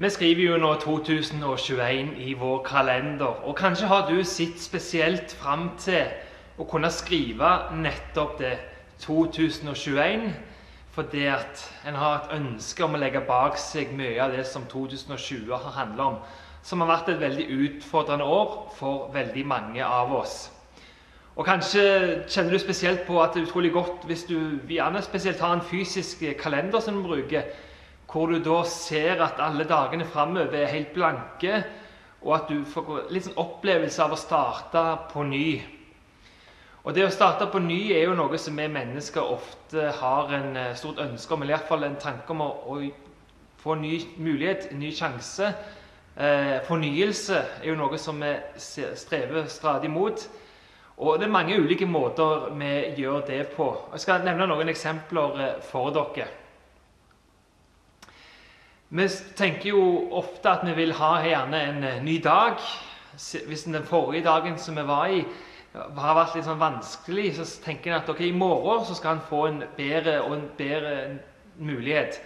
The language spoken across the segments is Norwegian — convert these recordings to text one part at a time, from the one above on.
Vi skriver jo nå 2021 i vår kalender, og kanskje har du sett spesielt fram til å kunne skrive nettopp det 2021 fordi at en har et ønske om å legge bak seg mye av det som 2020 har handla om. Som har vært et veldig utfordrende år for veldig mange av oss. Og Kanskje kjenner du spesielt på at det er utrolig godt hvis du gjerne spesielt har en fysisk kalender som du bruker, hvor du da ser at alle dagene framover er helt blanke, og at du får litt sånn opplevelse av å starte på ny. Og Det å starte på ny er jo noe som vi mennesker ofte har en eh, stort ønske om, eller iallfall en tanke om å, å få ny mulighet, ny sjanse. Eh, fornyelse er jo noe som vi strever stadig mot. Og det er mange ulike måter vi gjør det på. Jeg skal nevne noen eksempler eh, for dere. Vi tenker jo ofte at vi vil ha gjerne en eh, ny dag. Hvis den forrige dagen som vi var i, har vært litt sånn vanskelig, så tenker en at ok, i morgen så skal en få en bedre og en bedre mulighet.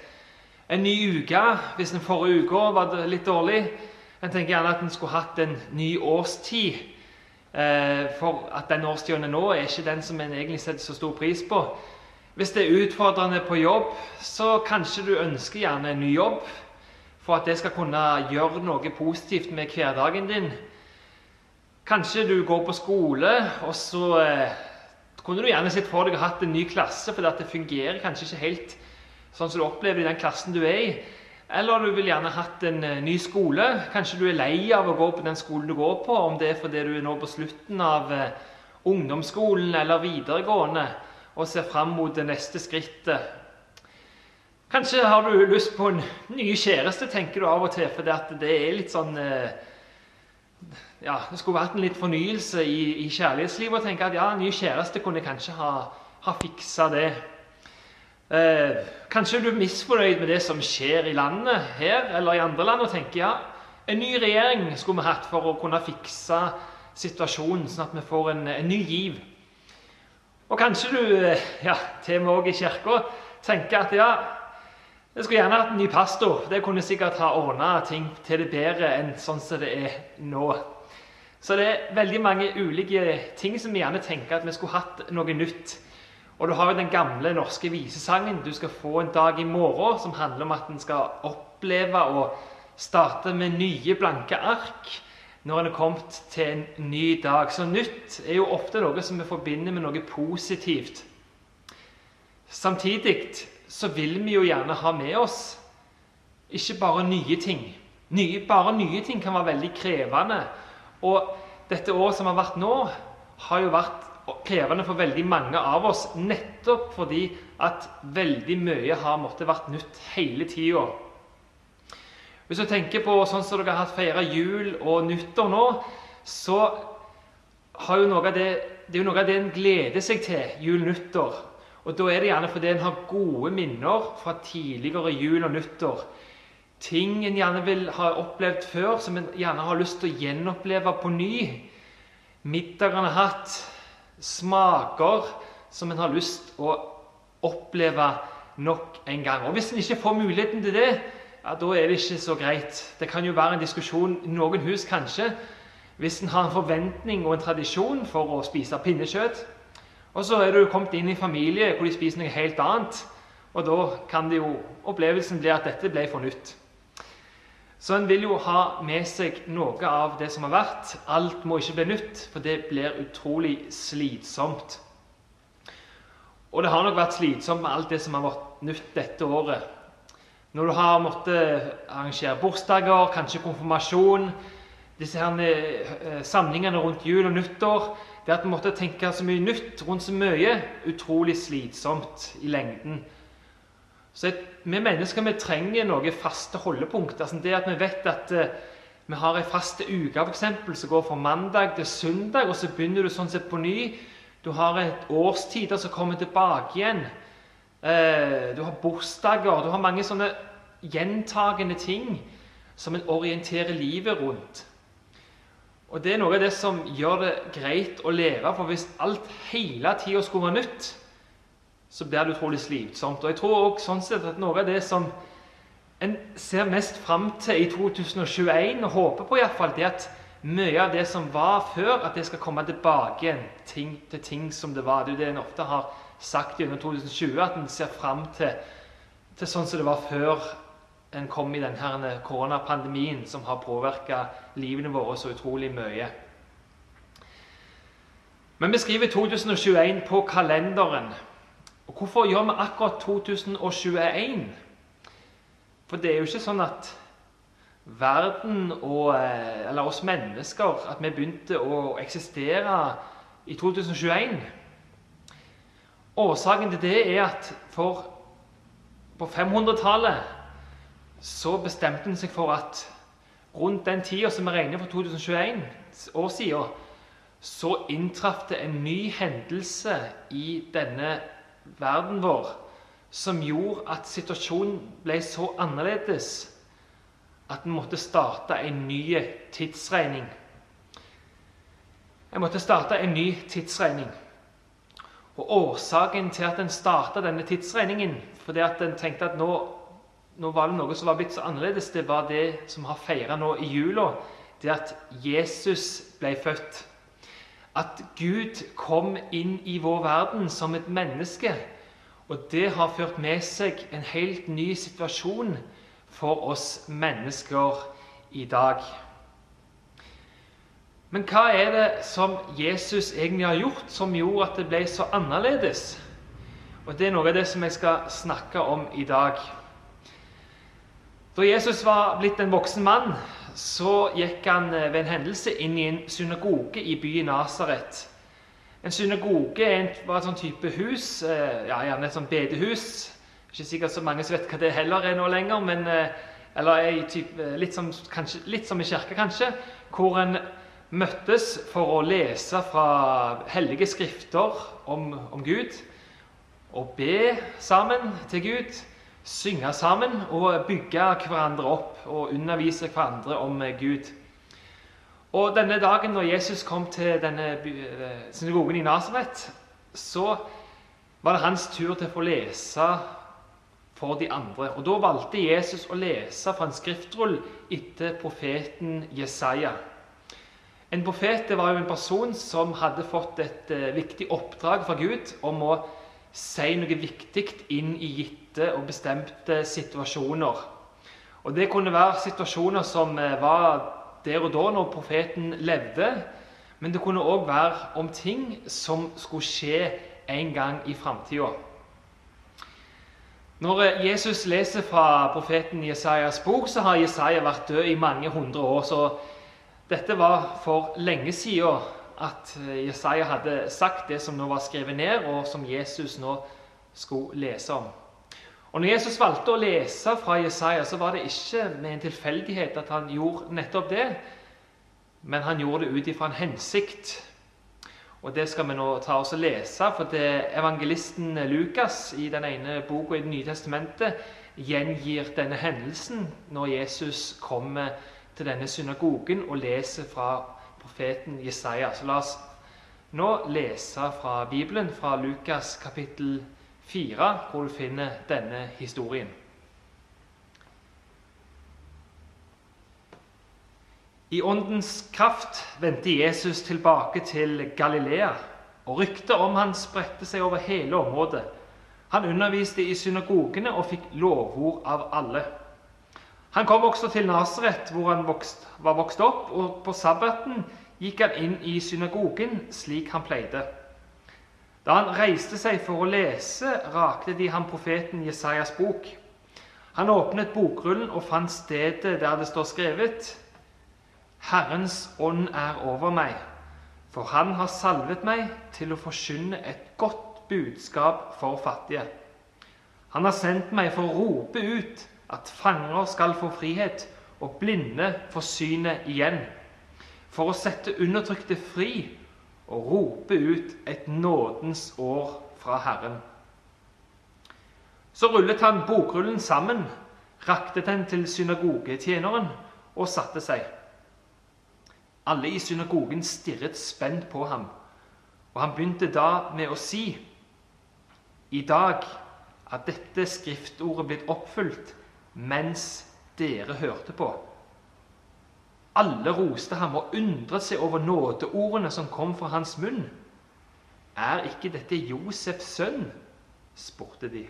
En ny uke, hvis den forrige uka var litt dårlig. En tenker gjerne at en skulle hatt en ny årstid. Eh, for at den årstiden nå er ikke den som en egentlig setter så stor pris på. Hvis det er utfordrende på jobb, så kanskje du ønsker gjerne en ny jobb for at det skal kunne gjøre noe positivt med hverdagen din. Kanskje du går på skole, og så eh, kunne du gjerne sett for deg å hatt en ny klasse, fordi det fungerer kanskje ikke helt sånn som du opplever i den klassen du er i. Eller du vil gjerne hatt en uh, ny skole. Kanskje du er lei av å gå på den skolen du går på, om det er fordi du er nå på slutten av eh, ungdomsskolen eller videregående og ser fram mot det neste skrittet. Kanskje har du lyst på en ny kjæreste, tenker du av og til, for det er litt sånn uh, ja, Det skulle vært en litt fornyelse i, i kjærlighetslivet å tenke at ja, en ny kjæreste kunne kanskje ha, ha fiksa det. Eh, kanskje du er misfornøyd med det som skjer i landet her eller i andre land, og tenker ja, en ny regjering skulle vi hatt for å kunne fikse situasjonen, sånn at vi får en, en ny giv. Og kanskje du, eh, ja, til og med òg i kirka, tenker at ja, jeg skulle gjerne hatt en ny pastor. Det kunne sikkert ha ordna ting til det bedre enn sånn som det er nå. Så det er veldig mange ulike ting som vi gjerne tenker at vi skulle hatt noe nytt. Og du har jo den gamle norske visesangen 'Du skal få en dag i morgen', som handler om at en skal oppleve å starte med nye, blanke ark når en er kommet til en ny dag. Så nytt er jo ofte noe som vi forbinder med noe positivt. Samtidig så vil vi jo gjerne ha med oss ikke bare nye ting. Nye, bare nye ting kan være veldig krevende. Og dette året som har vært nå, har jo vært krevende for veldig mange av oss, nettopp fordi at veldig mye har måttet vært nytt hele tida. Hvis du tenker på sånn som dere har feira jul og nyttår nå, så har jo noe av det, det er jo noe av det en gleder seg til, jul-nyttår. Og da er det gjerne fordi en har gode minner fra tidligere jul og nyttår. Ting en gjerne vil ha opplevd før, som en gjerne har lyst til å gjenoppleve på ny. Middager en har hatt, smaker som en har lyst til å oppleve nok en gang. Og Hvis en ikke får muligheten til det, ja, da er det ikke så greit. Det kan jo være en diskusjon i noen hus, kanskje, hvis en har en forventning og en tradisjon for å spise pinnekjøtt. Og så er du kommet inn i familie hvor de spiser noe helt annet. Og da kan det jo opplevelsen bli at dette ble for nytt. Så en vil jo ha med seg noe av det som har vært. Alt må ikke bli nytt, for det blir utrolig slitsomt. Og det har nok vært slitsomt med alt det som har vært nytt dette året. Når du har måttet arrangere bursdager, kanskje konfirmasjon, disse her eh, samlingene rundt jul og nyttår Det at vi måtte tenke så mye nytt rundt så mye, utrolig slitsomt i lengden. Så vi mennesker vi trenger noen faste holdepunkt. Altså det at vi vet at uh, vi har ei fast uke eksempel, som går fra mandag til søndag, og så begynner du sånn sett på ny. Du har et årstider som kommer tilbake igjen. Uh, du har bursdager. Du har mange sånne gjentagende ting som en orienterer livet rundt. Og Det er noe av det som gjør det greit å leve. For hvis alt hele tida skulle være nytt, så blir det utrolig slitsomt. Og jeg tror også sånn sett at noe av det som en ser mest fram til i 2021, og håper på iallfall, det at mye av det som var før, at det skal komme tilbake igjen til ting som det var. Det er jo det en ofte har sagt gjennom 2020, at en ser fram til, til sånn som det var før en kom i denne koronapandemien som har påvirka livene våre så utrolig mye. Men vi skriver 2021 på kalenderen. Og hvorfor gjør vi akkurat 2021? For det er jo ikke sånn at verden og eh, Eller oss mennesker At vi begynte å eksistere i 2021. Årsaken til det er at for på 500-tallet så bestemte en seg for at rundt den tida som vi regner for 2021 år siden, så inntraff det en ny hendelse i denne verden vår som gjorde at situasjonen ble så annerledes at en måtte starte en ny tidsregning. En måtte starte en ny tidsregning. Og Årsaken til at en starta denne tidsregningen, fordi at en tenkte at nå, nå, var det noe som var blitt så annerledes, det var det som har feira nå i jula, det at Jesus ble født. At Gud kom inn i vår verden som et menneske. Og det har ført med seg en helt ny situasjon for oss mennesker i dag. Men hva er det som Jesus egentlig har gjort, som gjorde at det ble så annerledes? Og Det er noe av det som jeg skal snakke om i dag. Da Jesus var blitt en voksen mann, så gikk han eh, ved en hendelse inn i en synagoge i byen Nasaret. En synagoge var et sånn type hus, eh, ja, gjerne et sånt bedehus. Ikke sikkert så mange som vet hva det heller er nå lenger, men eh, eller type, litt, som, kanskje, litt som i kirka, kanskje, hvor en møttes for å lese fra hellige skrifter om, om Gud, og be sammen til Gud synge sammen og bygge hverandre opp og undervise hverandre om Gud. Og denne dagen når Jesus kom til denne eh, synagogen i Nasaret, så var det hans tur til å få lese for de andre. Og Da valgte Jesus å lese fra en skriftrull etter profeten Jesaja. En profet var jo en person som hadde fått et uh, viktig oppdrag fra Gud om å si noe viktig inn i gitte og bestemte situasjoner. Og Det kunne være situasjoner som eh, var der og da når profeten levde. Men det kunne òg være om ting som skulle skje en gang i framtida. Når eh, Jesus leser fra profeten Jesajas bok, så har Jesaja vært død i mange hundre år. Så dette var for lenge siden at eh, Jesaja hadde sagt det som nå var skrevet ned, og som Jesus nå skulle lese om. Og Når Jesus valgte å lese fra Jesaja, så var det ikke med en tilfeldighet at han gjorde nettopp det, men han gjorde det ut ifra en hensikt. Og Det skal vi nå ta oss og lese, for det evangelisten Lukas i den ene boka i Det nye testamentet gjengir denne hendelsen når Jesus kommer til denne synagogen og leser fra profeten Jesaja. Så la oss nå lese fra Bibelen, fra Lukas kapittel 4, hvor du finner denne historien. I åndens kraft vendte Jesus tilbake til Galilea, og ryktet om han spredte seg over hele området. Han underviste i synagogene og fikk lovord av alle. Han kom også til Nasaret, hvor han vokst, var vokst opp, og på sabbaten gikk han inn i synagogen slik han pleide. Da han reiste seg for å lese, rakte de ham profeten Jesajas bok. Han åpnet bokrullen og fant stedet der det står skrevet Herrens ånd er over meg, for han har salvet meg til å forkynne et godt budskap for fattige. Han har sendt meg for å rope ut at fanger skal få frihet, og blinde få synet igjen, for å sette undertrykte fri og rope ut et nådens år fra Herren. Så rullet han bokrullen sammen, rakte den til synagogetjeneren og satte seg. Alle i synagogen stirret spent på ham, og han begynte da med å si:" I dag er dette skriftordet blitt oppfylt mens dere hørte på. Alle roste ham og undret seg over nådeordene som kom fra hans munn. Er ikke dette Josefs sønn? spurte de.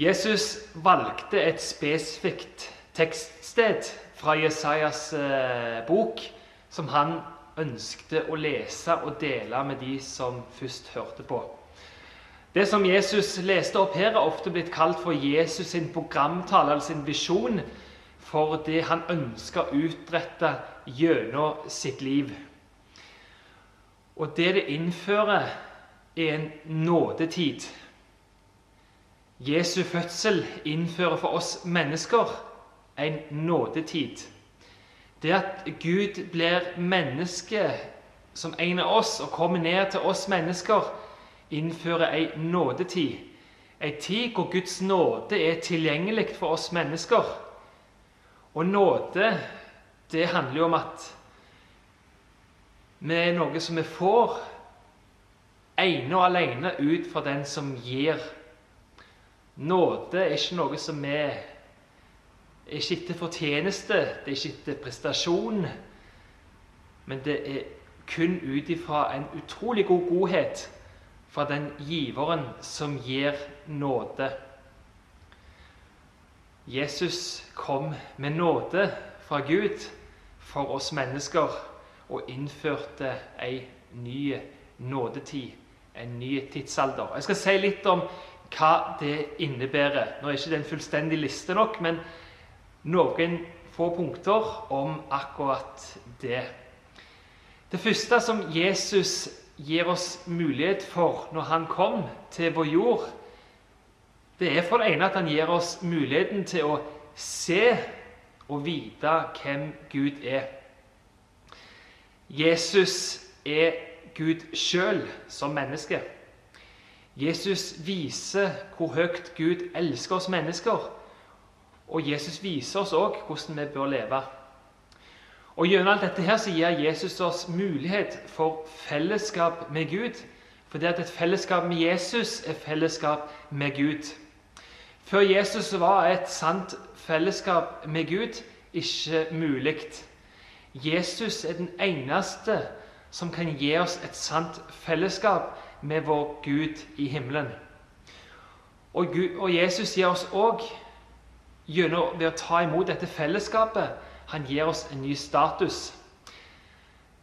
Jesus valgte et spesifikt tekststed fra Jesajas eh, bok som han ønskte å lese og dele med de som først hørte på. Det som Jesus leste opp her, er ofte blitt kalt for Jesus sin programtale, eller sin visjon, for det han ønsker å utrette gjennom sitt liv. Og det det innfører, er en nådetid. Jesu fødsel innfører for oss mennesker en nådetid. Det at Gud blir menneske som en av oss og kommer ned til oss mennesker, innfører ei nådetid. Ei tid hvor Guds nåde er tilgjengelig for oss mennesker. Og nåde, det handler jo om at vi er noe som vi får ene og alene ut fra den som gir. Nåde er ikke noe som vi er ikke etter fortjeneste, det er ikke etter prestasjon, men det er kun ut ifra en utrolig god godhet fra den giveren som gir nåde. Jesus kom med nåde fra Gud for oss mennesker og innførte ei ny nådetid, en ny tidsalder. Jeg skal si litt om hva det innebærer. Nå er ikke det en fullstendig liste nok, men noen få punkter om akkurat det. Det første som Jesus gir oss mulighet for når han kom til vår jord, det er for det ene at han gir oss muligheten til å se og vite hvem Gud er. Jesus er Gud sjøl som menneske. Jesus viser hvor høyt Gud elsker oss mennesker. Og Jesus viser oss òg hvordan vi bør leve. Og Gjennom alt dette her så gir Jesus oss mulighet for fellesskap med Gud. For det at et fellesskap med Jesus er fellesskap med Gud. Før Jesus var et sant fellesskap med Gud ikke mulig. Jesus er den eneste som kan gi oss et sant fellesskap med vår Gud i himmelen. Og, Gud, og Jesus gir oss òg, ved å ta imot dette fellesskapet, han gir oss en ny status.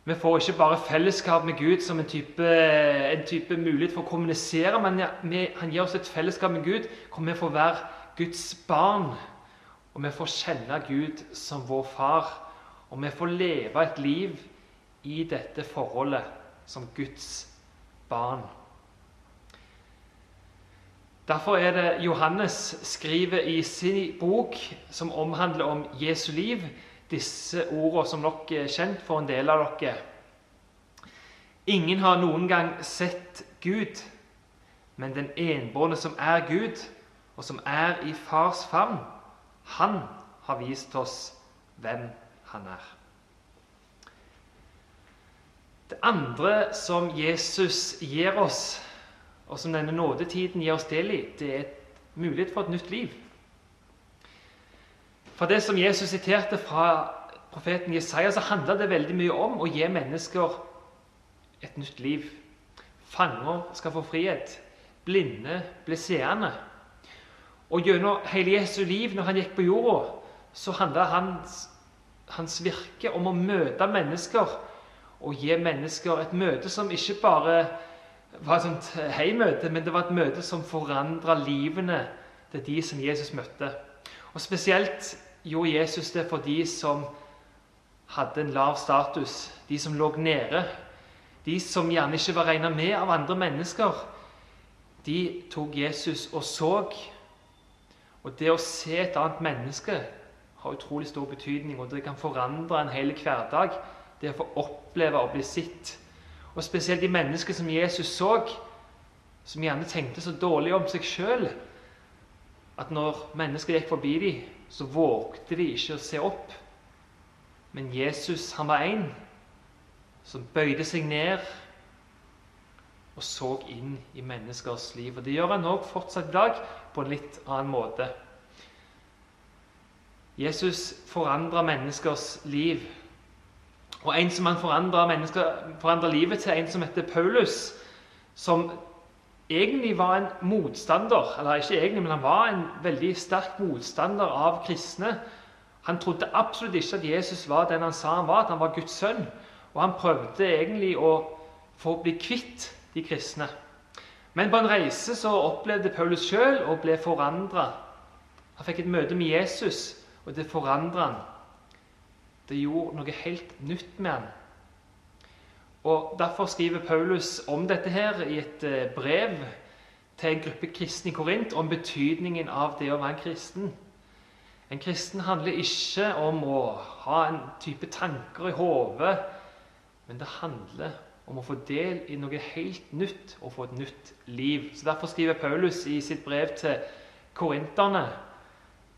Vi får ikke bare fellesskap med Gud som en type, en type mulighet for å kommunisere, men han gir oss et fellesskap med Gud hvor vi får være Guds barn. Og vi får kjenne Gud som vår far. Og vi får leve et liv i dette forholdet som Guds barn. Derfor er det Johannes skriver i sin bok, som omhandler om Jesu liv, disse ordene som nok er kjent for en del av dere. Ingen har noen gang sett Gud, men den enbårne som er Gud, og som er i Fars favn, han har vist oss hvem han er. Det andre som Jesus gir oss, og som denne nådetiden gir oss del i, det er mulighet for et nytt liv. For det som Jesus siterte fra profeten Jesaja, så handler det veldig mye om å gi mennesker et nytt liv. Fanger skal få frihet. Blinde blir seende. Og gjennom hele Jesu liv, når han gikk på jorda, så handla hans hans virke om å møte mennesker og gi mennesker et møte som ikke bare var et sånt hei-møte, men det var et møte som forandra livene til de som Jesus møtte. Og Spesielt gjorde Jesus det for de som hadde en lav status, de som lå nede. De som gjerne ikke var regna med av andre mennesker. De tok Jesus og så. Og det å se et annet menneske har utrolig stor betydning, og det kan forandre en hel hverdag. Det å få oppleve å bli sitt. Og spesielt de mennesker som Jesus så, som gjerne tenkte så dårlig om seg sjøl at når mennesker gikk forbi dem, så vågte de ikke å se opp. Men Jesus han var en som bøyde seg ned og så inn i menneskers liv. Og Det gjør han òg fortsatt i dag, på en litt annen måte. Jesus forandra menneskers liv. Og en som han forandra livet til, en som heter Paulus, som egentlig var en motstander Eller ikke egentlig, men han var en veldig sterk motstander av kristne. Han trodde absolutt ikke at Jesus var den han sa han var, at han var Guds sønn. Og han prøvde egentlig å få bli kvitt de kristne. Men på en reise så opplevde Paulus sjøl å bli forandra. Han fikk et møte med Jesus, og det forandra han. Det gjorde noe helt nytt med han. Og Derfor skriver Paulus om dette her i et eh, brev til en gruppe kristne i Korint om betydningen av det å være en kristen. En kristen handler ikke om å ha en type tanker i hodet, men det handler om å få del i noe helt nytt og få et nytt liv. Så Derfor skriver Paulus i sitt brev til korinterne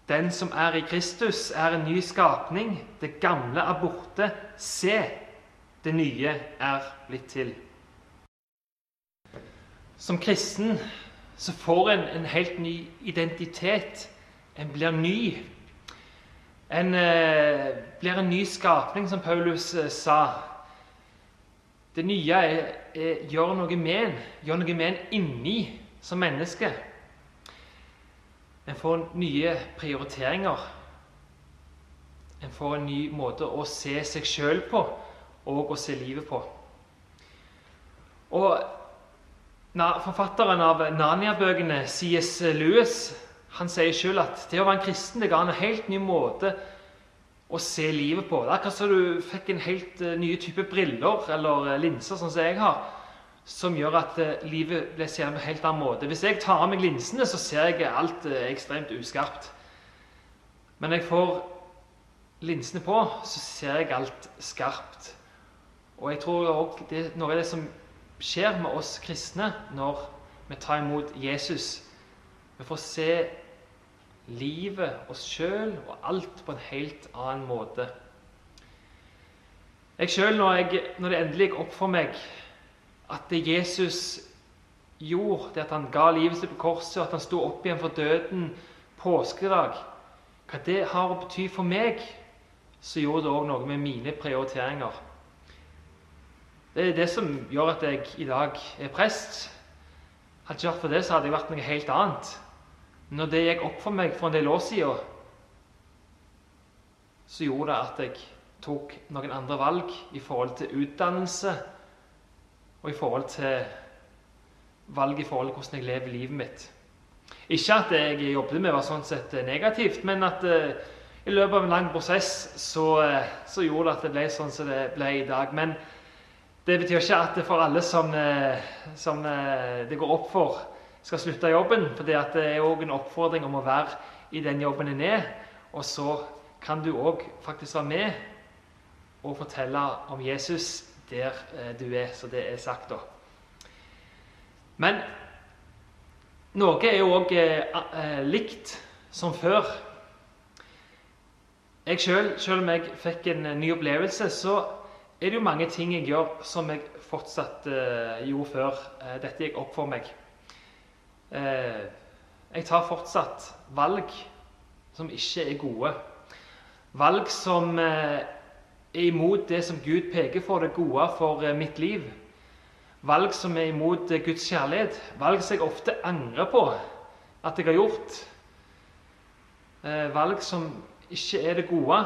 Den som er i Kristus, er en ny skapning. Det gamle er borte. Se, det nye er blitt til. Som kristen så får en en helt ny identitet. En blir ny. En eh, blir en ny skapning, som Paulus eh, sa. Det nye er, er, gjør noe med en, gjør noe med en inni som menneske. En får nye prioriteringer. En får en ny måte å se seg sjøl på og å se livet på. Og Forfatteren av Narnia-bøkene, C.S. Lewis, han sier selv at det å være en kristen det ga en helt ny måte å se livet på. Det er akkurat som du fikk en helt uh, nye type briller eller uh, linser, sånn som jeg har, som gjør at uh, livet blir sett på en helt annen måte. Hvis jeg tar av meg linsene, så ser jeg alt ekstremt uskarpt. Men når jeg får linsene på, så ser jeg alt skarpt. Og jeg tror også det er noe av det som skjer med oss kristne når vi tar imot Jesus. Vi får se livet, oss sjøl og alt på en helt annen måte. Jeg sjøl, når, når, det endelig gikk opp for meg at det Jesus gjorde, det at han ga livet sitt på korset, at han sto opp igjen for døden påskedag Hva det har å bety for meg, så gjorde det òg noe med mine prioriteringer. Det er det som gjør at jeg i dag er prest. Hadde ikke vært for det, så hadde jeg vært noe helt annet. Når det gikk opp for meg for en del år siden, så gjorde det at jeg tok noen andre valg i forhold til utdannelse og i forhold til valg i forhold til hvordan jeg lever livet mitt. Ikke at det jeg jobbet med var sånn sett negativt, men at uh, i løpet av en lang prosess så, uh, så, gjorde det at det ble sånn som det ble i dag. Men det betyr ikke at for alle som, eh, som eh, det går opp for, skal slutte jobben. For det er òg en oppfordring om å være i den jobben en er. Og så kan du òg faktisk være med og fortelle om Jesus der eh, du er. Så det er sagt, da. Men noe er jo òg likt som før. Jeg selv, selv om jeg fikk en ny opplevelse, så er det jo mange ting jeg gjør som jeg fortsatt uh, gjorde før. Uh, dette gikk opp for meg. Uh, jeg tar fortsatt valg som ikke er gode. Valg som er imot det som Gud peker for det gode for mitt liv. Valg som er imot Guds kjærlighet. Valg som jeg ofte angrer på at jeg har gjort. Valg som ikke er det gode.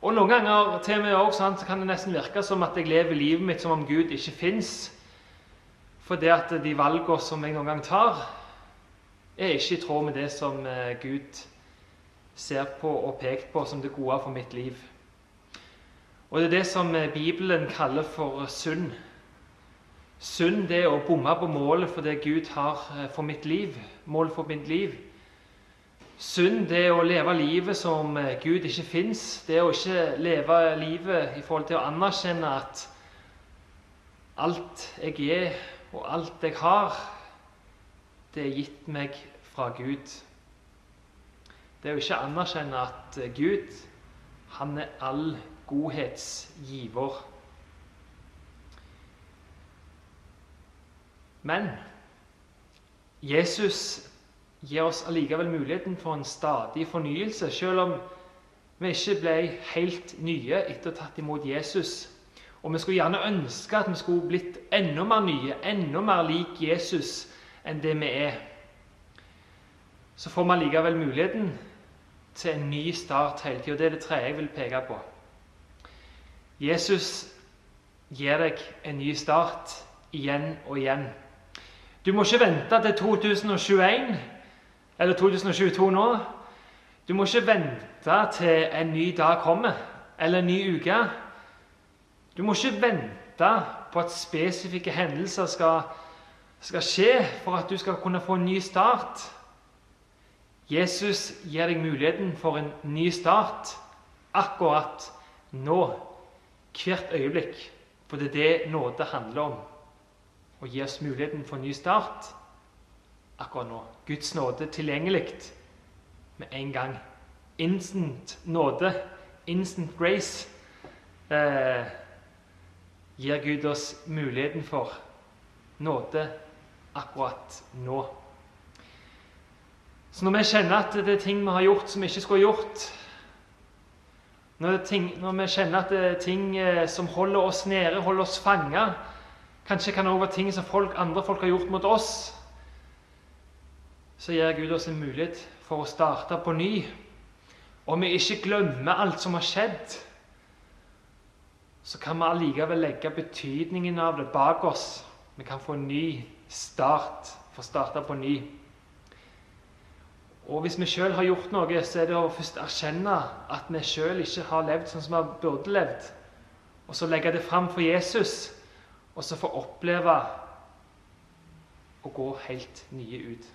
Og Noen ganger til og med også, så kan det nesten virke som at jeg lever livet mitt som om Gud ikke fins. For det at de valgene som jeg noen gang tar, er ikke i tråd med det som eh, Gud ser på og pekt på som det gode for mitt liv. Og det er det som eh, Bibelen kaller for synd. Synd det er å bomme på målet for det Gud har eh, for mitt liv. Målet for mitt liv. Synd det er å leve livet som eh, Gud ikke fins. Det er å ikke leve livet i forhold til å anerkjenne at alt jeg er, og alt jeg har, det er gitt meg fra Gud. Det er å ikke anerkjenne at eh, Gud, han er all godhetsgiver. Men Jesus gir oss allikevel muligheten for en stadig fornyelse, selv om vi ikke ble helt nye etter å ha tatt imot Jesus. Og vi skulle gjerne ønske at vi skulle blitt enda mer nye, enda mer lik Jesus enn det vi er. Så får vi allikevel muligheten til en ny start hele tida. Det er det tredje jeg vil peke på. Jesus gir deg en ny start igjen og igjen. Du må ikke vente til 2021 eller 2022 nå. Du må ikke vente til en ny dag kommer, eller en ny uke. Du må ikke vente på at spesifikke hendelser skal, skal skje for at du skal kunne få en ny start. Jesus gir deg muligheten for en ny start akkurat nå, hvert øyeblikk. For det er det nåde handler om. Å gi oss muligheten for en ny start akkurat nå. Guds nåde tilgjengelig med en gang. Instant nåde, instant grace, eh, gir Gud oss muligheten for nåde akkurat nå. Så når vi kjenner at det er ting vi har gjort som vi ikke skulle gjort når, ting, når vi kjenner at det er ting eh, som holder oss nede, holder oss fanga Kanskje kan det også være ting som folk, andre folk har gjort mot oss så gir Gud oss en mulighet for å starte på ny. Om vi ikke glemmer alt som har skjedd, så kan vi allikevel legge betydningen av det bak oss. Vi kan få en ny start, få starte på ny. Og hvis vi sjøl har gjort noe, så er det å først erkjenne at vi sjøl ikke har levd sånn som vi burde levd. Og så legge det fram for Jesus, og så få oppleve å gå helt nye ut.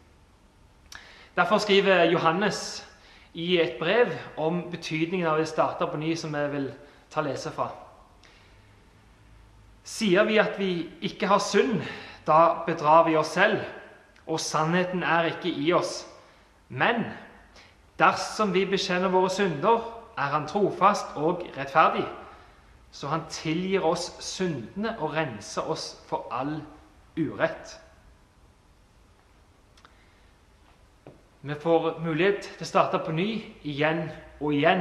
Derfor skriver Johannes i et brev om betydningen av å starte på ny, som jeg vil ta lese fra. Sier vi at vi ikke har synd, da bedrar vi oss selv, og sannheten er ikke i oss. Men dersom vi bekjenner våre synder, er Han trofast og rettferdig, så Han tilgir oss syndene og renser oss for all urett. Vi får mulighet til å starte på ny igjen og igjen.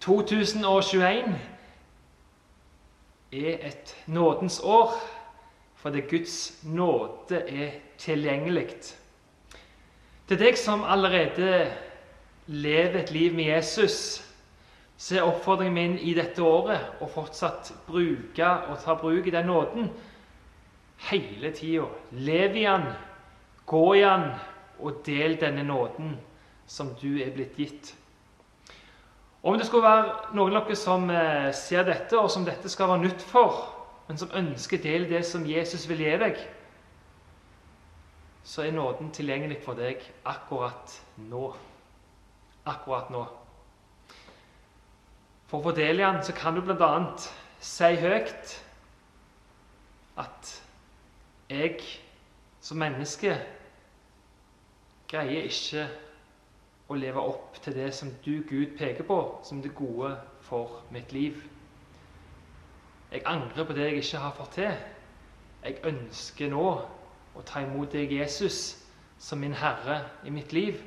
2021 er et nådens år, fordi Guds nåde er tilgjengelig. Til deg som allerede lever et liv med Jesus, så er oppfordringen min i dette året å fortsatt bruke og ta bruk i den nåden hele tida. Lev i den, gå i den og del denne nåden som du er blitt gitt. Om det skulle være noen av dere som eh, ser dette, og som dette skal være nytt for, men som ønsker del det som Jesus vil gi deg, så er nåden tilgjengelig for deg akkurat nå. Akkurat nå. For å få del den så kan du bl.a. si høyt at jeg som menneske greier ikke å leve opp til det som du, Gud, peker på som det gode for mitt liv. Jeg angrer på det jeg ikke har fått til. Jeg ønsker nå å ta imot deg, Jesus, som min Herre i mitt liv.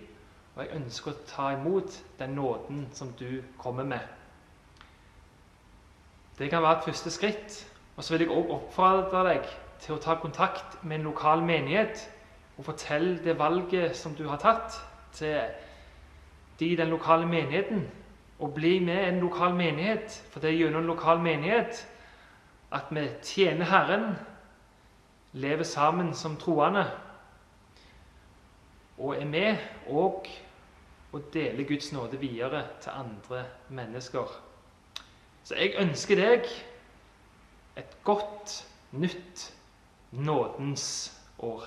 Og jeg ønsker å ta imot den nåden som du kommer med. Det kan være et første skritt. Og så vil jeg også oppfordre deg til å ta kontakt med en lokal menighet og fortell det valget som du har tatt, til de i den lokale menigheten. Og bli med en lokal menighet, for det er gjennom en lokal menighet at vi tjener Herren, lever sammen som troende og er med og å dele Guds nåde videre til andre mennesker. Så jeg ønsker deg et godt, nytt nådens år.